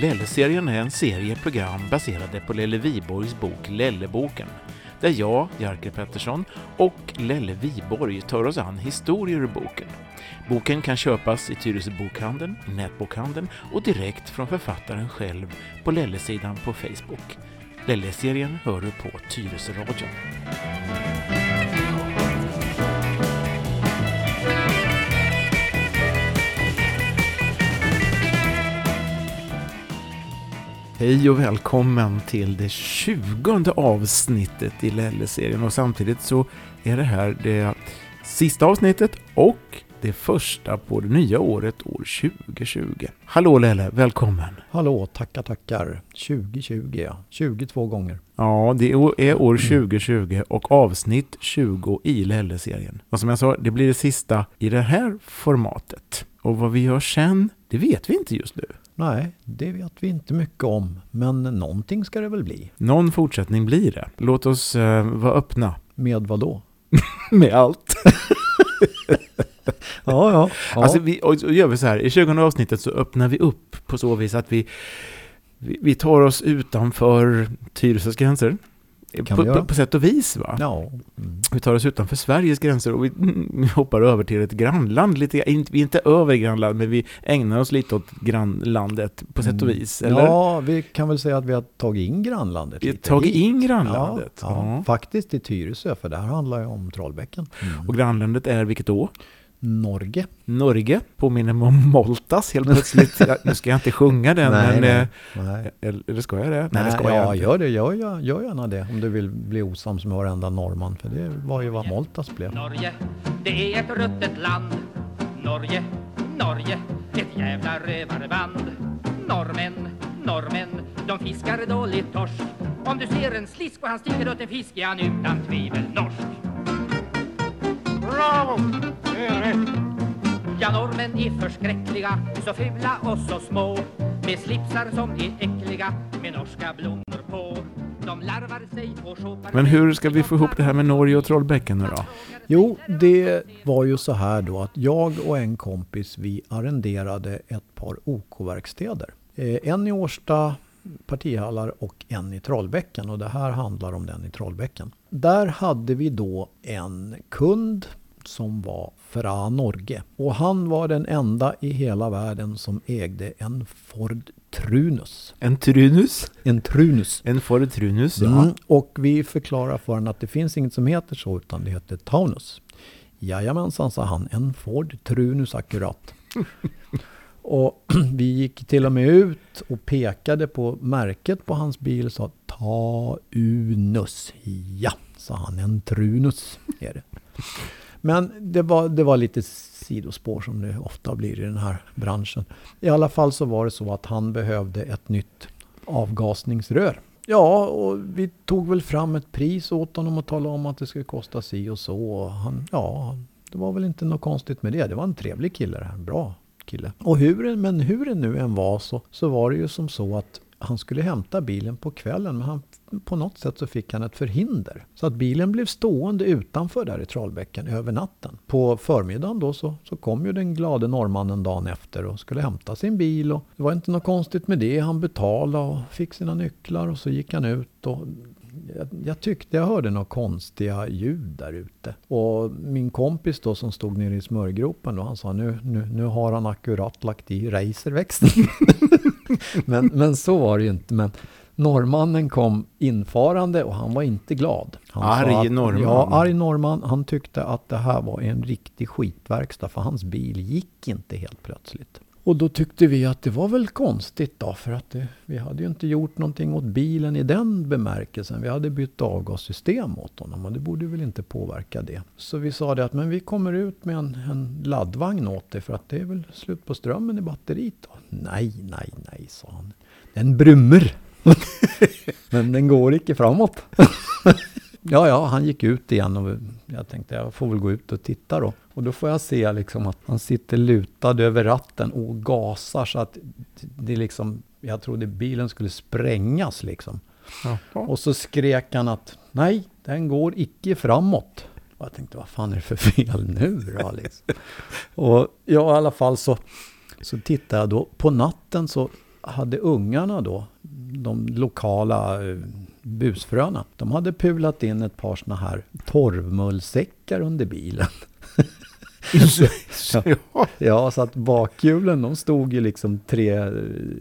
Lelle-serien är en serie program baserade på Lelle Viborgs bok Lelleboken, där jag, Jerker Pettersson, och Lelle Viborg tar oss an historier ur boken. Boken kan köpas i Tyresö bokhandeln, i nätbokhandeln och direkt från författaren själv på Lelle-sidan på Facebook. Lelle-serien hör du på Tyresö radio. Hej och välkommen till det tjugonde avsnittet i Lelle-serien och samtidigt så är det här det sista avsnittet och det första på det nya året år 2020. Hallå Lelle, välkommen! Hallå, tackar tackar. 2020 ja, 22 gånger. Ja, det är år 2020 och avsnitt 20 i Lelle-serien. Och som jag sa, det blir det sista i det här formatet. Och vad vi gör sen, det vet vi inte just nu. Nej, det vet vi inte mycket om, men någonting ska det väl bli. Någon fortsättning blir det. Låt oss uh, vara öppna. Med vad då? Med allt. ja, ja. ja. Alltså vi, och, och gör vi så här, i 20 avsnittet så öppnar vi upp på så vis att vi, vi, vi tar oss utanför Tyresös gränser. Kan På, vi göra? på, sätt och vis va? Ja. Mm. Vi tar oss utanför Sveriges gränser och vi mm, hoppar över till ett grannland lite Vi är inte över grannland, men vi ägnar oss lite åt grannlandet på sätt och vis. Eller? Mm. Ja, vi kan väl säga att vi har tagit in grannlandet vi har tagit hit. in Ja, grannlandet. ja, Ja. faktiskt i Tyresö, för det här handlar ju om Trollbäcken. Mm. Och grannlandet är vilket då? Norge. Norge. Påminner mig om Moltas helt plötsligt. Jag- nu ska jag inte sjunga den, men... nej, eh, nej. Eller, eller ska jag det? Nej, det ska ja, jag inte. gör det. Gör, gör, gör gärna det. Om du vill bli osams med varenda norrman. För det var ju vad Moltas blev. Norge, det är ett ruttet land Norge, Norge, ett jävla rövarband Norrmän, norrmän, de fiskar dåligt torsk Om du ser en slisk och han sticker åt en fisk är han utan tvivel norsk Bravo! Rätt! Ja, norrmän är förskräckliga, så fula och så små Med slipsar som är äckliga, med norska blommor på De larvar sig och shoppar Men hur ska vi få ihop det här med Norge och Trollbäcken nu då? Jo, det var ju så här då att jag och en kompis vi arrenderade ett par OK-verkstäder. Eh, en i Årsta partihallar och en i Trollbäcken och det här handlar om den i Trollbäcken. Där hade vi då en kund som var fra Norge och han var den enda i hela världen som ägde en Ford Trunus. En Trunus? En Trunus. En Ford Trunus, ja. Mm, och vi förklarar för honom att det finns inget som heter så utan det heter Taunus. Jajamensan, sa han. En Ford Trunus akkurat. och vi gick till och med ut och pekade på märket på hans bil och sa Taunus. Ja, sa han. En Trunus är det. Men det var, det var lite sidospår som det ofta blir i den här branschen. I alla fall så var det så att han behövde ett nytt avgasningsrör. Ja, och vi tog väl fram ett pris åt honom och talade om att det skulle kosta si och så. Och han, ja, det var väl inte något konstigt med det. Det var en trevlig kille det här. Bra kille. Och hur, men hur det nu än var så, så var det ju som så att han skulle hämta bilen på kvällen men han, på något sätt så fick han ett förhinder. Så att bilen blev stående utanför där i Trollbäcken över natten. På förmiddagen då så, så kom ju den glade norrmannen dagen efter och skulle hämta sin bil. Och det var inte något konstigt med det. Han betalade och fick sina nycklar och så gick han ut. Och jag, jag tyckte jag hörde några konstiga ljud där ute. Och min kompis då som stod nere i smörgropen då, han sa nu, nu, nu har han akkurat lagt i racerväxeln. men, men så var det ju inte. Men norrmannen kom infarande och han var inte glad. Han Arg att, norrman. Ja, arg norrman. Han tyckte att det här var en riktig skitverkstad för hans bil gick inte helt plötsligt. Och då tyckte vi att det var väl konstigt då för att det, vi hade ju inte gjort någonting åt bilen i den bemärkelsen. Vi hade bytt avgassystem åt honom och det borde väl inte påverka det. Så vi sa det att men vi kommer ut med en, en laddvagn åt dig för att det är väl slut på strömmen i batteriet då. Nej, nej, nej, sa han. Den brummer. men den går inte framåt. Ja, ja, han gick ut igen och jag tänkte jag får väl gå ut och titta då. Och då får jag se liksom att han sitter lutad över ratten och gasar så att det liksom, jag trodde bilen skulle sprängas liksom. Och så skrek han att nej, den går icke framåt. Och jag tänkte, vad fan är det för fel nu då liksom? Och ja, i alla fall så, så tittade jag då. På natten så hade ungarna då, de lokala eh, busfröna, de hade pulat in ett par såna här torvmullsäckar under bilen. ja. Ja, så att bakhjulen de stod ju liksom tre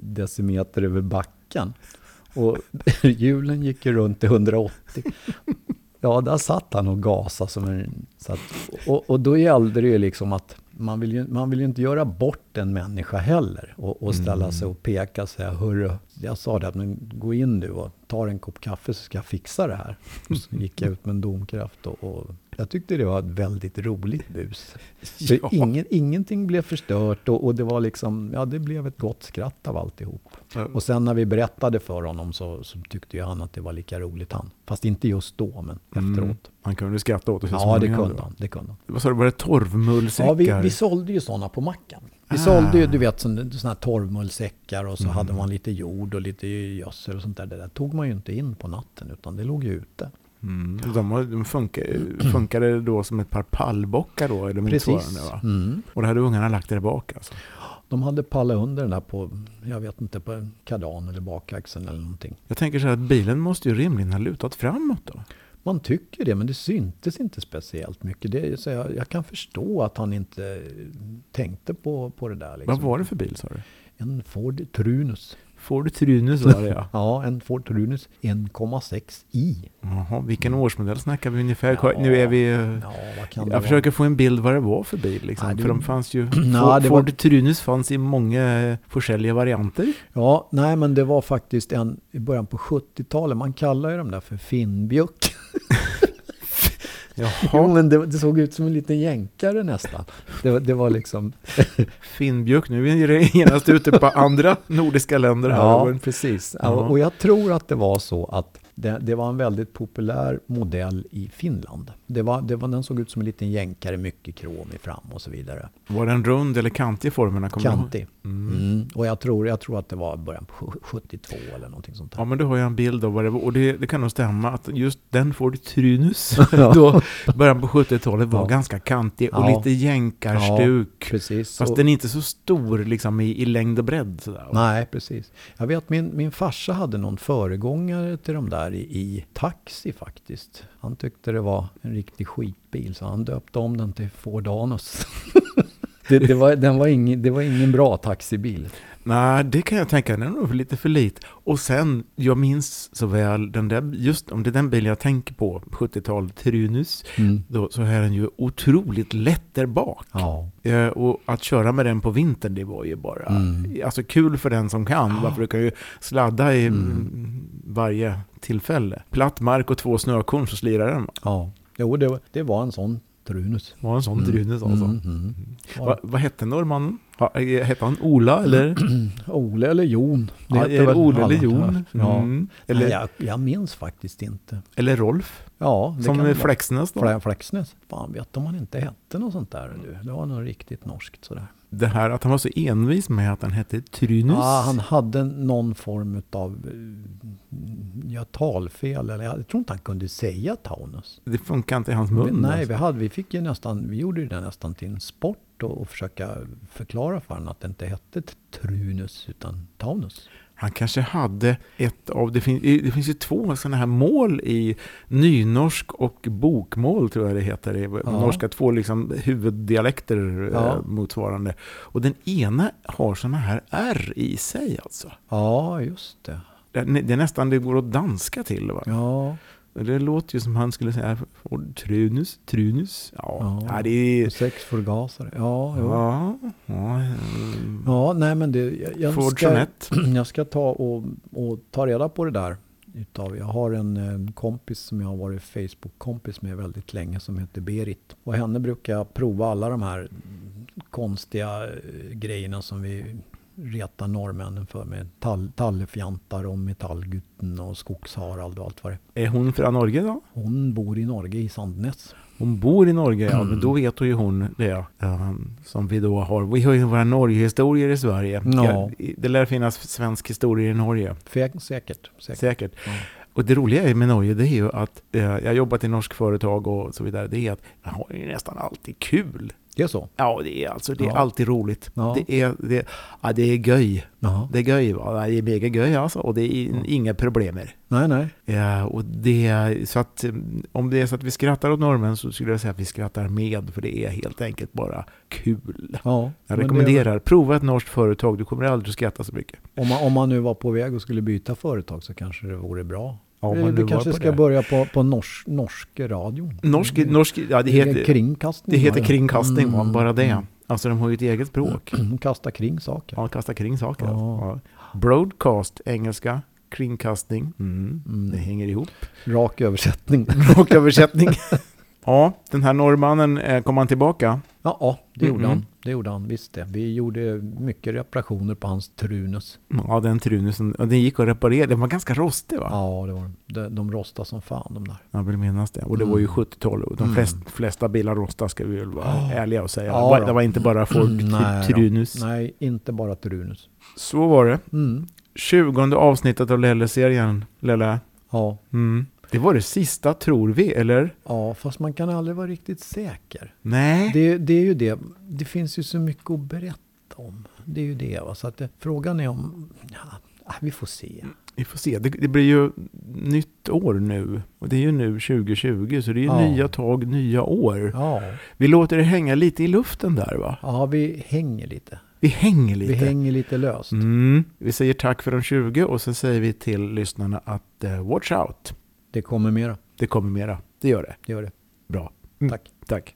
decimeter över backen. Och hjulen gick ju runt i 180. Ja, där satt han och gasade som en... Så att, och, och då gällde det ju liksom att man vill ju, man vill ju inte göra bort en människa heller. Och, och ställa Mm. sig och peka och säga, hörru, jag sa det att men gå in du och ta en kopp kaffe så ska jag fixa det här. Och så gick jag ut med en domkraft och, och jag tyckte det var ett väldigt roligt bus. Ja. ingen, ingenting blev förstört och, och det var liksom, ja det blev ett gott skratt av alltihop. Och sen när vi berättade för honom så, så tyckte ju han att det var lika roligt han. Fast inte just då, men Mm. efteråt. Han kunde skratta åt det Ja, det kunde han. Det kunde han. Vad sa du, var det torvmullsäckar? Ja, vi, vi sålde ju sådana på macken. Vi Ah. sålde ju, du vet, sådana här torvmullsäckar och så Mm. hade man lite jord och lite gödsel och sånt där. Det där tog man ju inte in på natten, utan det låg ju ute. Mm. De, de funkar, funkade då som ett par pallbockar då? Eller motsvarande, va? Mm. Och det hade ungarna lagt där bak alltså? De hade pallat under den där på, jag vet inte, på en kardan eller bakaxeln eller någonting. Jag tänker så här att bilen måste ju rimligen ha lutat framåt då? Man tycker det, men det syntes inte speciellt mycket. Det, så jag, jag kan förstå att han inte tänkte på, på det där. Liksom. Vad var det för bil sa du? En Ford Trunus. Ford Trunus var det ja. Ja, en Ford Trunus 1,6 i. Jaha, vilken årsmodell snackar vi ungefär? Ja. Nu är vi... eh, Ja, det Jag vara? försöker få en bild vad det var för bil. Liksom. Nej, det- För de fanns ju... Nej, Ford, var- Ford Trunus fanns i många eh, forskälliga varianter. Ja, nej men det var faktiskt en i början på 70-talet. Man kallar ju dem där för Finnbjuck. Jo, men det, det såg ut som en liten jänkare nästan. Det, var- det var liksom... Finnbjörk. Nu är det genast ute på andra nordiska länder här. Ja, precis. Ja. Och jag tror att det var så att det, det var en väldigt populär modell i Finland. Det var, det var, den såg ut som en liten jänkare, mycket krom i fram och så vidare. Var den rund eller kantig i formerna? Kantig. Mm. Mm. Och jag tror, jag tror att det var början på sju- 72 eller någonting sånt där. Ja, men du har jag en bild av vad det var. Och det, det kan nog stämma att just den Ford Trunus, Ja. då, början på 70-talet, var Ja. ganska kantig och Ja. lite jänkarstuk. Precis. Fast Och- den är inte så stor liksom, i, i längd och bredd. Sådär. Nej, precis. Jag vet min, min farsa hade någon föregångare till de där i, i taxi faktiskt. Han tyckte det var en riktig skitbil så han döpte om den till Ford Anus. det, det, var, den var ingen, det var ingen bra taxibil. Nej, det kan jag tänka. Den är nog lite för lit. Och sen, jag minns så väl den där, just om det är den bilen jag tänker på, 70-tal Trunus, Mm. då, så är den ju otroligt lätt där bak. Ja. Eh, och att köra med den på vintern, det var ju bara Mm. alltså kul för den som kan. Ja. Varför du kan ju sladda i Mm. Mm, varje tillfälle. Platt mark och två snökorn så slirar den. ja. Jo, det, var- det var en sån Trunus. Det var en sån Trunus alltså. Mm, mm. Va, vad hette norrmannen? Ha, eh, hette han Ola eller? Ole eller Jon. Ja, heter är det Ola eller. Jon? Ja. Mm. Eller, Nej, jag, jag minns faktiskt inte. eller Rolf? Ja, det Som det. Flexnäs då? Fle- Flexnäs. Fan vet om han inte hette något sånt där. Du. Det var nog riktigt norskt sådär. Det här att han var så envis med att han hette Trynus. Ja, han hade någon form av ja, talfel. Eller jag tror inte han kunde säga Taunus. Det funkar inte i hans mun. Nej, alltså. vi, hade, vi, fick ju nästan, vi gjorde ju det nästan till en sport och, och försöka förklara för honom att det inte hette Trunus utan Taunus. Han kanske hade ett av, det, fin, det finns ju två sådana här mål i nynorsk och bokmål tror jag det heter. I Ja. Norska två liksom huvuddialekter Ja. eh, motsvarande. Och den ena har sådana här R i sig alltså. Ja, just det. Det är det är nästan det går att danska till. Va? Ja, Det låter ju som han skulle säga Trunus, Trunus. Ja, Ja. det är... sex förgasare. Ja, jo. Ja, ja, mm. Ja, nej men det, jag, jag, Ford ska, jag ska ta och, och ta reda på det där. Utav, jag har en eh, kompis som jag har varit Facebook-kompis med väldigt länge som heter Berit. Och henne brukar jag prova alla de här konstiga eh, grejerna som vi retar norrmännen för med tall, tallefjantar och metallgutten och skogsharald och allt vad det är. Hon från Norge då? Hon bor i Norge i Sandnes. Hon bor i Norge, ja, Mm. men då vet ju hon det. Ja, som vi då har. Vi har ju våra Norgehistorier i Sverige. Ja. det lär finnas svensk historia i Norge. Säkert. säkert. Säkert. Ja. Och det roliga med Norge, det är ju att eh, jag har jobbat i norsk företag och så vidare. Det är att man har ju nästan alltid kul. Det är så? Ja, det är alltså det är Ja. alltid roligt. Ja. Det är, det, ja, det är göj. Jaha. Det är göj va? Det är mega göj alltså och det är Ja. inga problem. Nej, nej. Ja, och det, så att mm, om det är så att vi skrattar åt norrmän så skulle jag säga att vi skrattar med för det är helt enkelt bara kul. Ja, Jag men det- rekommenderar, prova ett norskt företag, du kommer aldrig att skratta så mycket. Om man, om man nu var på väg och skulle byta företag så kanske det vore bra. Ja, vi kanske ska det. börja på, på norsk, norsk radio. Norsk, norsk ja det heter, kringkastning. det heter kringkastning? Mm, bara det. mm. Alltså de har ju ett eget språk. Kasta kring saker. Ja, kasta kring saker. Ja. Ja. Broadcast, engelska, kringkastning. Mm. Mm. Det hänger ihop. Rak översättning. Och översättning. ja, den här norrmannen, eh, kom han tillbaka? Ja, ja det gjorde han. Det gjorde han, visst det. Vi gjorde mycket reparationer på hans Trunus. Ja, den trunusen, ja, den gick att reparera. Den var ganska rostig va? Ja, det var de, de rostade som fan de där. Jag vill minnas det. Och det var ju Mm. 70-tal och de Mm. flest, flesta bilar rostar ska vi väl vara Ja. ärliga och säga. Ja det, var, då. det var inte bara Ford Nej då. Trunus. Nej, inte bara Trunus. Så var det. Mm. 20 avsnittet av Lelle-serien. Lelle. Ja, Mm. Det var det sista, tror vi, eller? ja, fast man kan aldrig vara riktigt säker. Nej. Det, det är ju det. Det finns ju så mycket att berätta om. Det är ju det. Va? Så att det, frågan är om... Ja, vi får se. Vi får se. Det, det blir ju nytt år nu. Och det är ju nu 2020, så det är ju Ja. nya tag, nya år. Ja, Vi låter det hänga lite i luften där va? ja vi hänger lite. Vi hänger lite. Vi hänger lite löst. Mm. Vi säger tack för de 20 och så säger vi till lyssnarna att eh, watch out. Det kommer mera. Det kommer mera. Det gör det. Det gör det. Bra. Tack. Tack.